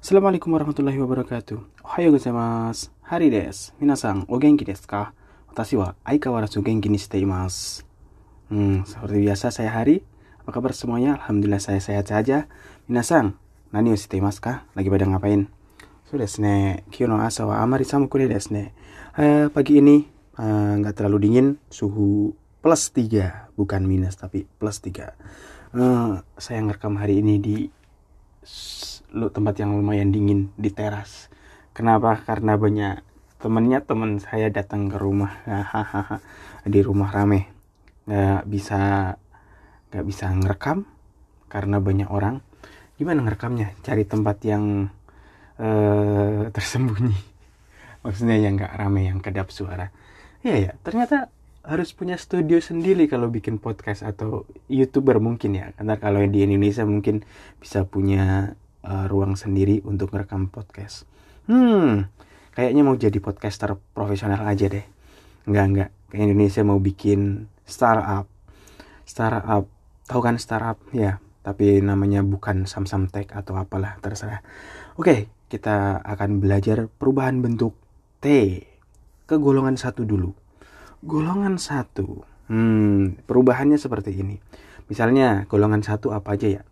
Assalamualaikum warahmatullahi wabarakatuh. Ohayo gozaimasu. Hari desu. Minasan, o genki desu ka? Watashi wa aikawarazu genki ni shite imasu. Hmm, seperti biasa saya Hari. Apa kabar semuanya? Alhamdulillah saya sehat saja. Minasan, nani o shite imasu ka? Lagi pada ngapain? So desu ne, kyo no asa wa amari samukure desu ne. Eh, pagi ini eh, nggak terlalu dingin, suhu plus 3, bukan minus tapi plus 3. Eh, saya ngerekam hari ini di lu tempat yang lumayan dingin di teras. Kenapa? Karena banyak temennya teman saya datang ke rumah. Di rumah rame. Nggak bisa nggak bisa ngerekam karena banyak orang. Gimana ngerekamnya? Cari tempat yang uh, tersembunyi. Maksudnya yang nggak rame yang kedap suara. Ya ya ternyata harus punya studio sendiri kalau bikin podcast atau youtuber mungkin ya karena kalau di Indonesia mungkin bisa punya uh, ruang sendiri untuk merekam podcast. Hmm, kayaknya mau jadi podcaster profesional aja deh. Enggak enggak, ke Indonesia mau bikin startup. Startup, tahu kan startup ya? Tapi namanya bukan Samsung Tech atau apalah terserah. Oke, kita akan belajar perubahan bentuk T ke golongan satu dulu. Golongan satu, hmm, perubahannya seperti ini. Misalnya golongan satu apa aja ya?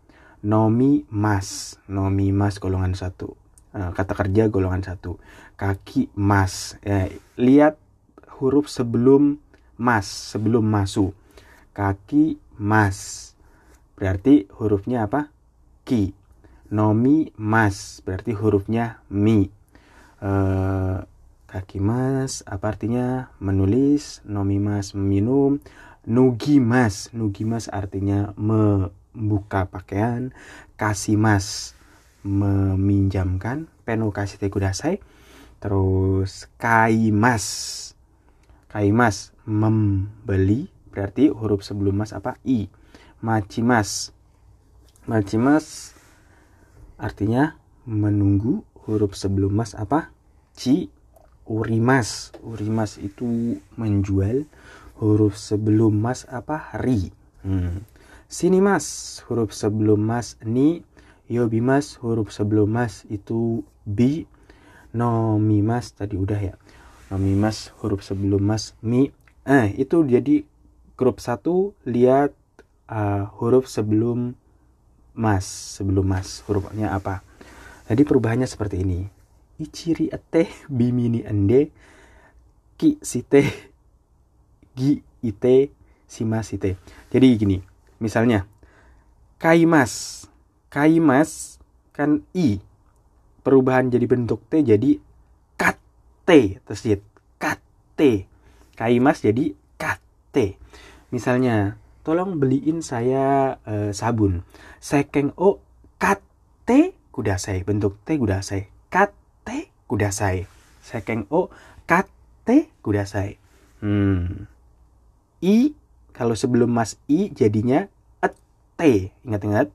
nomi mas. Nomi mas golongan satu. Uh, kata kerja golongan satu. Kaki mas. Ya, lihat huruf sebelum mas sebelum masuk kaki mas. Berarti hurufnya apa? Ki. Nomi mas. Berarti hurufnya mi. Uh, kaki mas apa artinya? Menulis nomi mas minum nugi mas. Nugi mas artinya me buka pakaian, kasih mas meminjamkan, penu kasih teku dasai, terus kaimas, kaimas membeli, berarti huruf sebelum mas apa? I, macimas, macimas artinya menunggu, huruf sebelum mas apa? Ci, urimas, urimas itu menjual, huruf sebelum mas apa ri. Hmm Sini mas, huruf sebelum mas ni. Yobi mas, huruf sebelum mas itu bi. Nomi mas tadi udah ya. Nomi mas, huruf sebelum mas mi. Eh, itu jadi grup satu lihat uh, huruf sebelum mas, sebelum mas. Hurufnya apa? Jadi perubahannya seperti ini. Ichiri ate bimini ende ki site gi ite sima site. Jadi gini, Misalnya, kaimas. Kaimas kan i. Perubahan jadi bentuk t jadi kate tersit. Kate. Kaimas jadi kate. Misalnya, tolong beliin saya uh, sabun. Sekeng o kate kudasai. Bentuk t kudasai. Kate kudasai. Sekeng o kate kudasai. Hmm. I kalau sebelum mas i jadinya et ingat-ingat?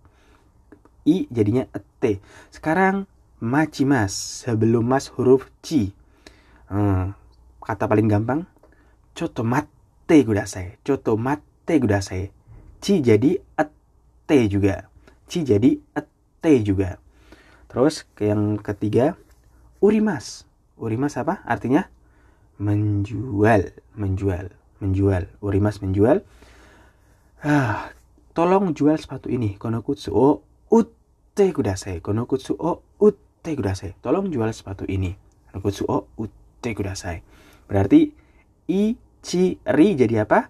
I jadinya et sekarang maci mas sebelum mas huruf ci hmm, kata paling gampang coto mate kudasai. Coto mate kudasai. Ci jadi et juga. Ci jadi et juga. Terus ke yang ketiga urimas. Urimas apa artinya? Menjual. Menjual. Menjual. Urimas menjual. Ah tolong jual sepatu ini. Konokutsu o utte kudasai. Konokutsu o utte kudasai. Tolong jual sepatu ini. Konokutsu o utte kudasai. Berarti i chi ri jadi apa?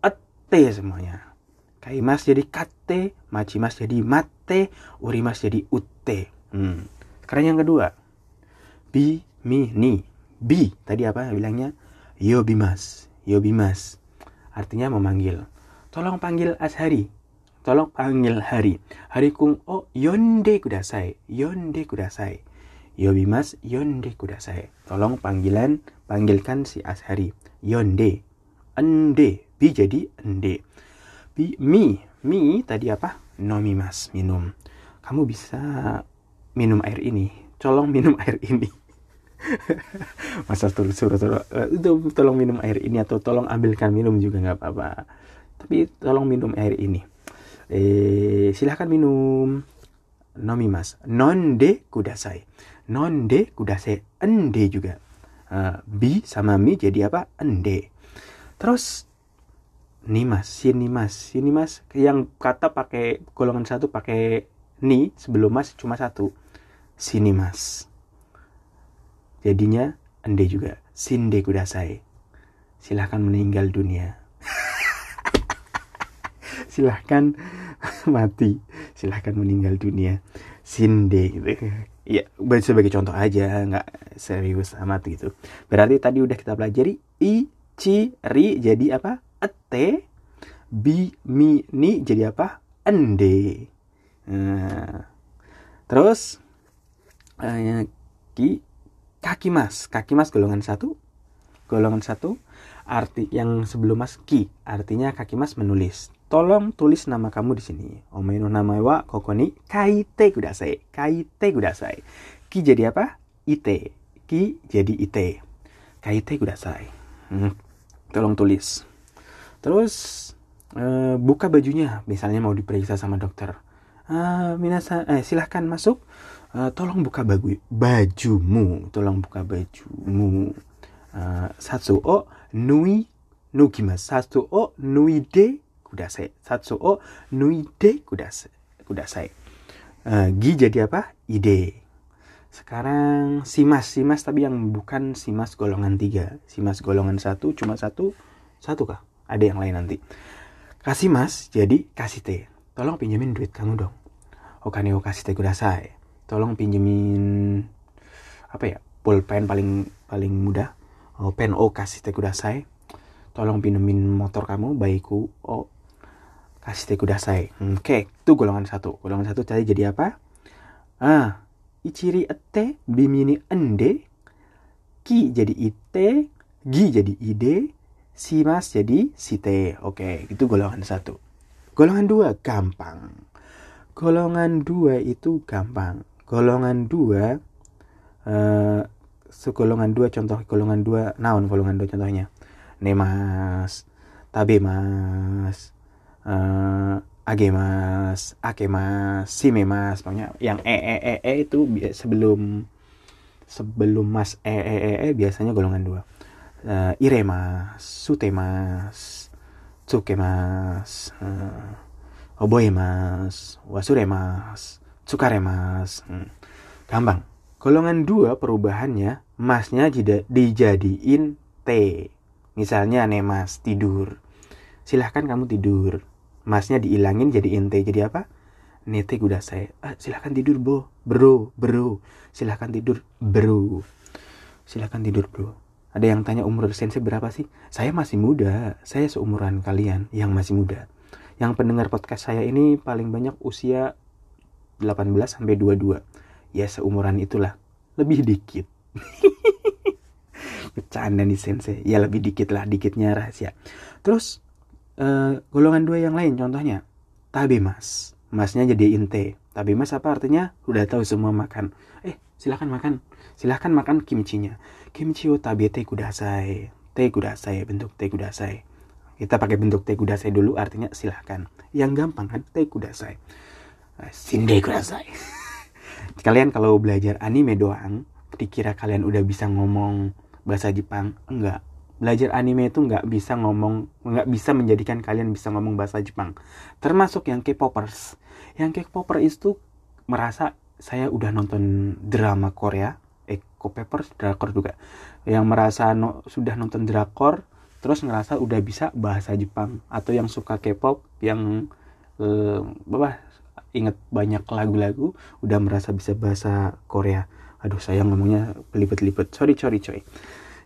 Ete semuanya. Kaimas jadi kate machimas jadi mate urimas jadi utte. Hmm. sekarang yang kedua bi mi ni bi tadi apa bilangnya yobimas Yobimas. Artinya memanggil. Tolong panggil Ashari. Tolong panggil Hari. Hari kung o yonde kudasai. Yonde kudasai. Yobimas yonde kudasai. Tolong panggilan panggilkan si Ashari. Yonde. Ende. Bi jadi ende. Bi mi. Mi tadi apa? Nomimas minum. Kamu bisa minum air ini. Tolong minum air ini. masa suruh suruh suruh itu tolong minum air ini atau tolong ambilkan minum juga nggak apa-apa tapi tolong minum air ini eh silahkan minum nomimas. Nonde kudasai. Nonde kudasai. Ende juga. Uh, bi sama mi jadi apa? Ende. Terus nimas, sinimas, sinimas yang kata pakai golongan satu pakai ni sebelum mas cuma satu. Sinimas. Jadinya ende juga. Sinde kudasai. Silahkan meninggal dunia. Silahkan mati. Silahkan meninggal dunia. Sinde gitu. Ya, sebagai contoh aja, nggak serius amat gitu. Berarti tadi udah kita pelajari i, ci, ri jadi apa? Ete. Bi, mi, ni jadi apa? Ende. Nah, terus uh, ki, kaki mas. Kaki mas golongan satu. Golongan satu arti yang sebelum mas ki. Artinya kaki mas menulis. Tolong tulis nama kamu di sini. Omaino nama wa kokoni kaite kudasai. Kaite kudasai. Ki jadi apa? Ite. Ki jadi ite. Kaite kudasai. Hmm. tolong tulis. Terus uh, buka bajunya. Misalnya mau diperiksa sama dokter uh, minasa eh silahkan masuk. Uh, tolong buka baju bajumu. Tolong buka bajumu. Uh, satu o nui nukimas satu o nui de kudasai. Satu o nui de kudasai kudasai. Uh, gi jadi apa? Ide. Sekarang simas. Simas tapi yang bukan simas golongan tiga. Simas golongan satu cuma satu. Satu kah? Ada yang lain nanti. Kasih mas jadi kasih teh tolong pinjamin duit kamu dong okane o kasih teh kudasai tolong pinjemin apa ya pulpen paling paling mudah. Oh, pen o kasih kudasai tolong pinjemin motor kamu baikku oh kasih kudasai oke okay, itu golongan satu. Golongan satu tadi jadi apa? Ah ichiri ete bimini ende ki jadi ite gi jadi ide simas jadi site oke okay, itu golongan satu. Golongan dua gampang golongan dua itu gampang. Golongan dua uh, segolongan dua contoh golongan dua naon golongan dua contohnya. Nemas tabemas uh, agemas akemas simemas pokoknya yang e e e e itu sebelum sebelum mas e e e, e biasanya golongan dua. Uh, iremas sutemas tsukemas uh, oboemas wasuremas Sukaremas. Hmm. Gampang. Golongan dua perubahannya masnya dijadiin T. Misalnya nih mas tidur. Silahkan kamu tidur. Masnya diilangin jadi T. Jadi apa? Nete udah saya. Ah, silahkan tidur bo. Bro, bro. Silahkan tidur bro. Silahkan tidur bro. Ada yang tanya umur sensei berapa sih? Saya masih muda. Saya seumuran kalian yang masih muda. Yang pendengar podcast saya ini paling banyak usia 18 sampai 22 ya seumuran itulah. Lebih dikit. Bercanda nih sensei. Ya lebih dikit lah. Dikitnya rahasia. Terus uh, golongan dua yang lain contohnya. Tabe mas. Masnya jadi inte. Tabe mas apa artinya? Udah tahu semua makan. Eh silahkan makan. Silahkan makan kimchinya. Kimchi o tabe te kudasai. Te kudasai bentuk te kudasai kita pakai bentuk te kudasai dulu artinya silahkan yang gampang kan te kudasai Sinde kudasai. kalian kalau belajar anime doang, dikira kalian udah bisa ngomong bahasa Jepang, enggak. Belajar anime itu nggak bisa ngomong, nggak bisa menjadikan kalian bisa ngomong bahasa Jepang. Termasuk yang K-popers. Yang K-popers itu merasa saya udah nonton drama Korea, eh K-popers drakor juga. Yang merasa no, sudah nonton drakor, terus ngerasa udah bisa bahasa Jepang atau yang suka K-pop yang eh, apa inget banyak lagu-lagu udah merasa bisa bahasa Korea. Aduh saya ngomongnya pelipet-lipet. Sorry sorry coy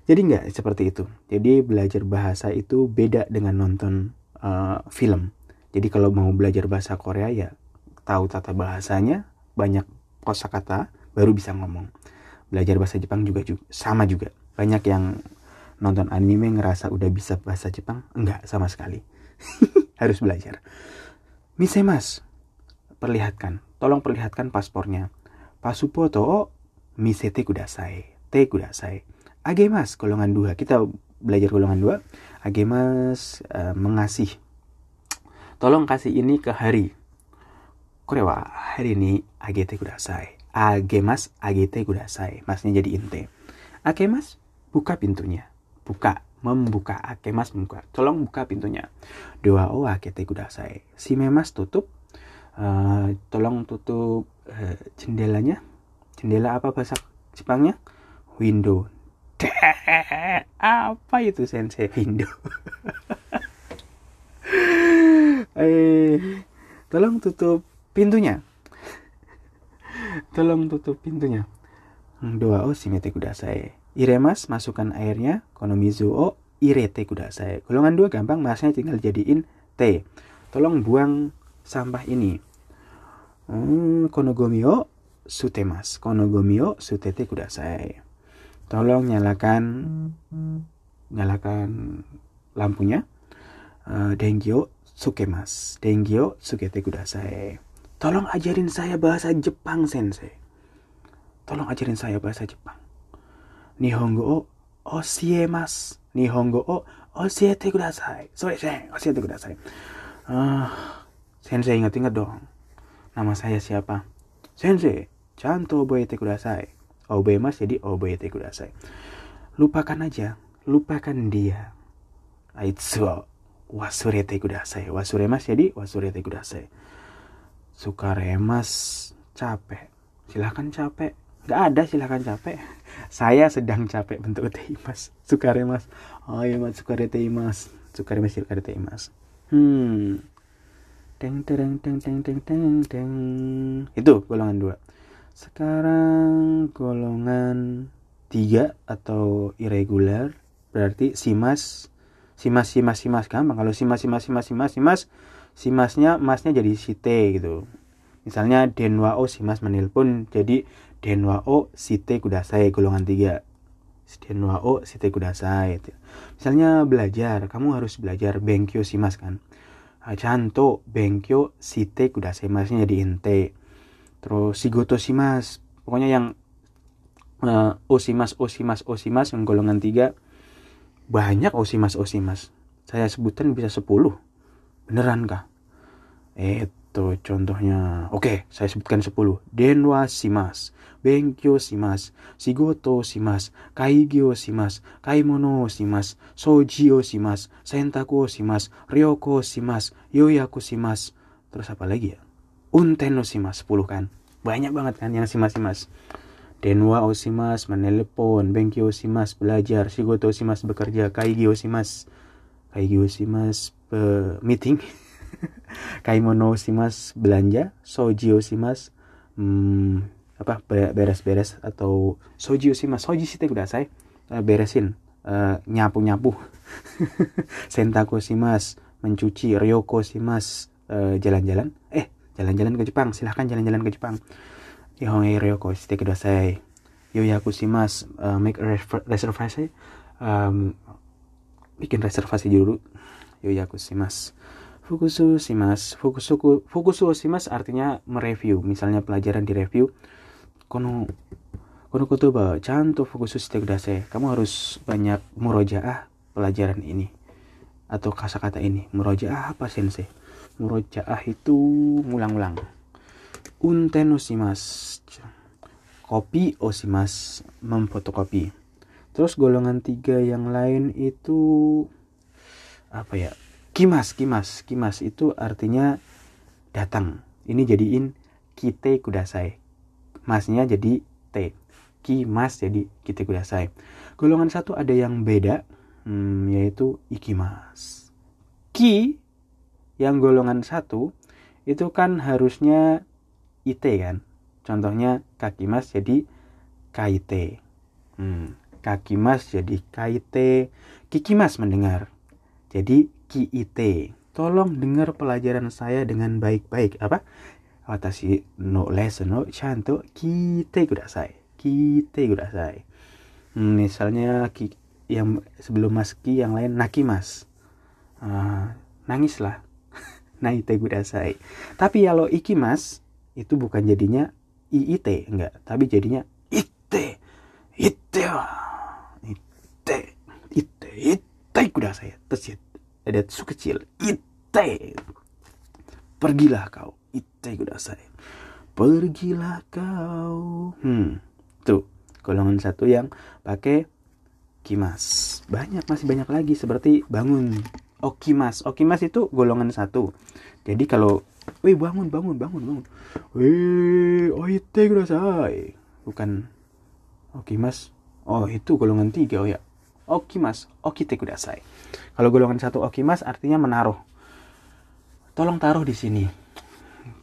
jadi nggak seperti itu. Jadi belajar bahasa itu beda dengan nonton uh, film. Jadi kalau mau belajar bahasa Korea ya tahu tata bahasanya banyak kosakata baru bisa ngomong. Belajar bahasa Jepang juga, juga sama juga. Banyak yang nonton anime ngerasa udah bisa bahasa Jepang enggak sama sekali harus belajar Misemas perlihatkan, tolong perlihatkan paspornya. Pasupo to misete kudasai, te kudasai. Agemas golongan dua, kita belajar golongan dua. Agemas uh, mengasih. Tolong kasih ini ke Hari. Kore wa hari ini agete kudasai. Agemas agete kudasai. Masnya jadi inte. Agemas buka pintunya. Buka membuka. Akemas membuka. Tolong buka pintunya. Doa o agete kudasai si memas tutup. Uh, tolong tutup uh, jendelanya. Jendela apa bahasa Jepangnya? Window. Apa itu sensei? Window. Eh tolong tutup pintunya. Tolong tutup pintunya. Doa o simete kudasai iremas masukkan airnya. Konomizu o irete kudasai golongan dua gampang. Masnya tinggal jadiin t tolong buang sampah ini. Hmm, konogomio sutemas konogomio sutete kudasai tolong nyalakan nyalakan lampunya. Uh, dengyo sukemas dengyo sukete kudasai tolong ajarin saya bahasa Jepang sensei. Tolong ajarin saya bahasa Jepang nihongo o osiemas. Nihongo o osiete kudasai. Sore osiete kudasai. Ah sensei ingat-ingat dong. Nama saya siapa? Sensei Chanto oboete kudasai. Obemas jadi oboete kudasai. Lupakan aja. Lupakan dia. Aitsu wasurete kudasai. Wasuremas jadi wasurete kudasai. Sukaremas capek. Silahkan capek nggak ada silahkan capek. Saya sedang capek bentuk mas sukare mas. Oh iya mas sukare mas sukare mas sukare mas hmm. Teng teng teng teng teng teng teng. Itu golongan dua. Sekarang golongan tiga atau irregular berarti simas simas simas simas gampang. Kalau simas simas simas simas simas simasnya masnya jadi si T gitu. Misalnya denwa o simas menelpon. Jadi denwa o site kudasai golongan tiga. Denwa o site kudasai misalnya belajar kamu harus belajar benkyo simas kan? Canto benkyo site kudasai masnya jadi ente terus sigoto simas pokoknya yang uh, osimas osimas osimas yang golongan tiga. Banyak osimas osimas saya sebutkan bisa 10 beneran kah itu contohnya. Oke saya sebutkan 10 denwa simas benkyo simas sigoto simas kaigyo simas kaimono simas sojio simas sentaku simas ryoko simas yoyaku simas terus apa lagi ya? Unten osimas 10 kan? Banyak banget kan yang simas-simas denwa osimas menelepon. Bengki osimas belajar. Shigoto osimas bekerja. Kaigi osimas kaigi osimas uh, meeting kaimono osimas belanja soji osimas hmm, apa beres-beres atau soji osimas soji sih kudasai uh, beresin uh, nyapu-nyapu. Sentaku osimas mencuci ryoko osimas jalan-jalan. Eh jalan-jalan ke Jepang silahkan jalan-jalan ke Jepang. Ihonge ryoko shite kudasai. Yoyaku shimasu uh, make a reservasi um, bikin reservasi dulu. Yoyaku shimasu fukusu shimasu fukusu fukusu shimasu artinya mereview misalnya pelajaran di review. Kono kono kotoba canto fukusu shite kudasai kamu harus banyak murojaah pelajaran ini atau kata-kata ini. Murojaah apa sensei? Murojaah itu ngulang-ngulang unten osimas kopi osimas memfotokopi. Terus golongan tiga yang lain itu apa ya kimas kimas kimas itu artinya datang. Ini jadiin kite kudasai. Masnya jadi t kimas jadi kite kudasai. Golongan satu ada yang beda hmm, yaitu ikimas. Ki yang golongan satu itu kan harusnya IT kan? Contohnya kaki mas jadi KIT hmm, kaki mas jadi KIT kiki mas mendengar. Jadi KIT tolong dengar pelajaran saya dengan baik-baik apa watashi no lesson no chanto kite kudasai kite kudasai hmm, misalnya ki, yang sebelum mas ki yang lain naki mas uh, nangislah naite kudasai. Tapi kalau ikimas itu bukan jadinya iit enggak, tapi jadinya ite. Ite. Ite. Ite. Ite kudasai. Terus ya, ada su kecil. Ite. Pergilah kau. ite kudasai. Pergilah kau. Hmm, tuh golongan satu yang pakai kimas. Banyak masih banyak lagi seperti bangun. Okimas, okimas itu golongan satu. Jadi kalau, wih bangun bangun bangun bangun. Wih, oite kudasai. Bukan okimas. Oh itu golongan tiga oh ya. Okimas, okite kudasai. Kalau golongan satu okimas artinya menaruh. Tolong taruh di sini.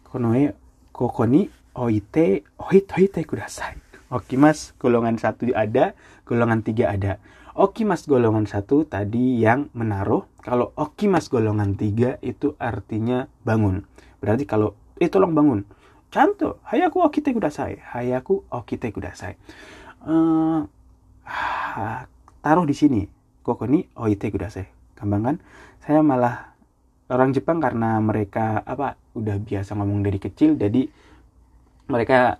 Konoe koko ni oite oite oite kudasai. Okimas golongan satu ada, golongan tiga ada. Okimas golongan satu tadi yang menaruh. Kalau okimas golongan tiga itu artinya bangun. Berarti kalau eh tolong bangun. Canto, hayaku okite kudasai. Hayaku okite kudasai. Uh, taruh di sini. Koko ni oite kudasai. Gampang kan? Saya malah orang Jepang karena mereka apa udah biasa ngomong dari kecil jadi mereka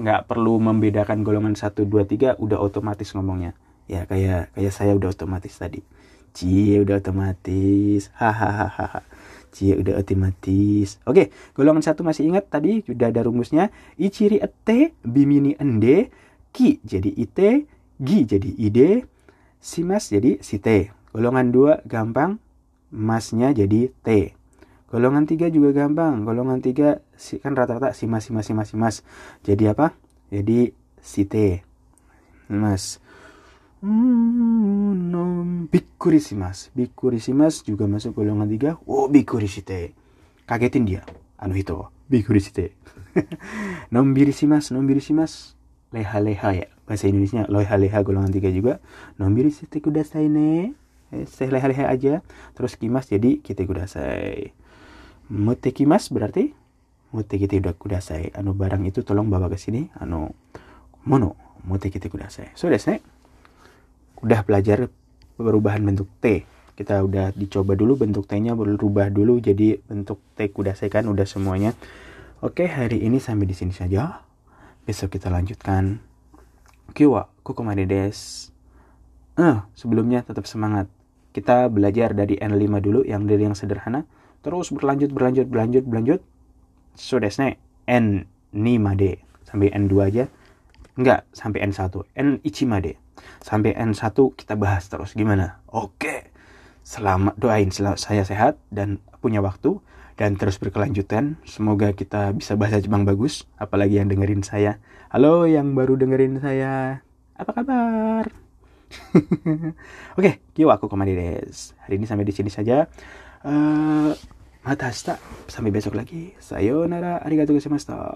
nggak perlu membedakan golongan 1, 2, 3 udah otomatis ngomongnya ya kayak kayak saya udah otomatis tadi cie udah otomatis hahaha cie udah otomatis oke golongan satu masih ingat tadi sudah ada rumusnya ichiri ete bimini ende ki jadi ite gi jadi ide simas jadi site golongan dua gampang masnya jadi T. Golongan tiga juga gampang. Golongan tiga kan rata-rata si mas si mas si mas si mas. Jadi apa? Jadi si T. Mas. Hmm, no, bikuri si mas. Bikuri si mas juga masuk golongan tiga. Oh, bikuri si T. Kagetin dia. Anu itu. Bikuri si T. nombiri si mas. Nombiri si mas. Leha-leha ya. Bahasa Indonesia leha-leha golongan tiga juga. Nombiri si T kudasai ne. Eh, leha-leha aja. Terus kimas jadi kita kudasai. Mute kimas berarti? Mute kita udah kudasai. Anu barang itu tolong bawa ke sini. Anu mono. Mute kita kudasai. So desne udah belajar perubahan bentuk T. Kita udah dicoba dulu bentuk T-nya berubah dulu jadi bentuk T kudasai kan udah semuanya. Oke hari ini sampai di sini saja. Besok kita lanjutkan Kiwa, kokomade des. Eh, sebelumnya tetap semangat. Kita belajar dari N5 dulu yang dari yang sederhana. Terus berlanjut berlanjut berlanjut berlanjut. So desne N 5D sampai N2 aja. Enggak sampai N1 N Ichimade. Sampai N1 kita bahas terus gimana. Oke. Selamat doain sel saya sehat dan punya waktu dan terus berkelanjutan semoga kita bisa bahasa Jepang bagus apalagi yang dengerin saya halo yang baru dengerin saya apa kabar Oke, okay, aku kembali des. Hari ini sampai di sini saja. Uh, mata hasta. Sampai besok lagi. Sayonara. Arigatou gozaimashita.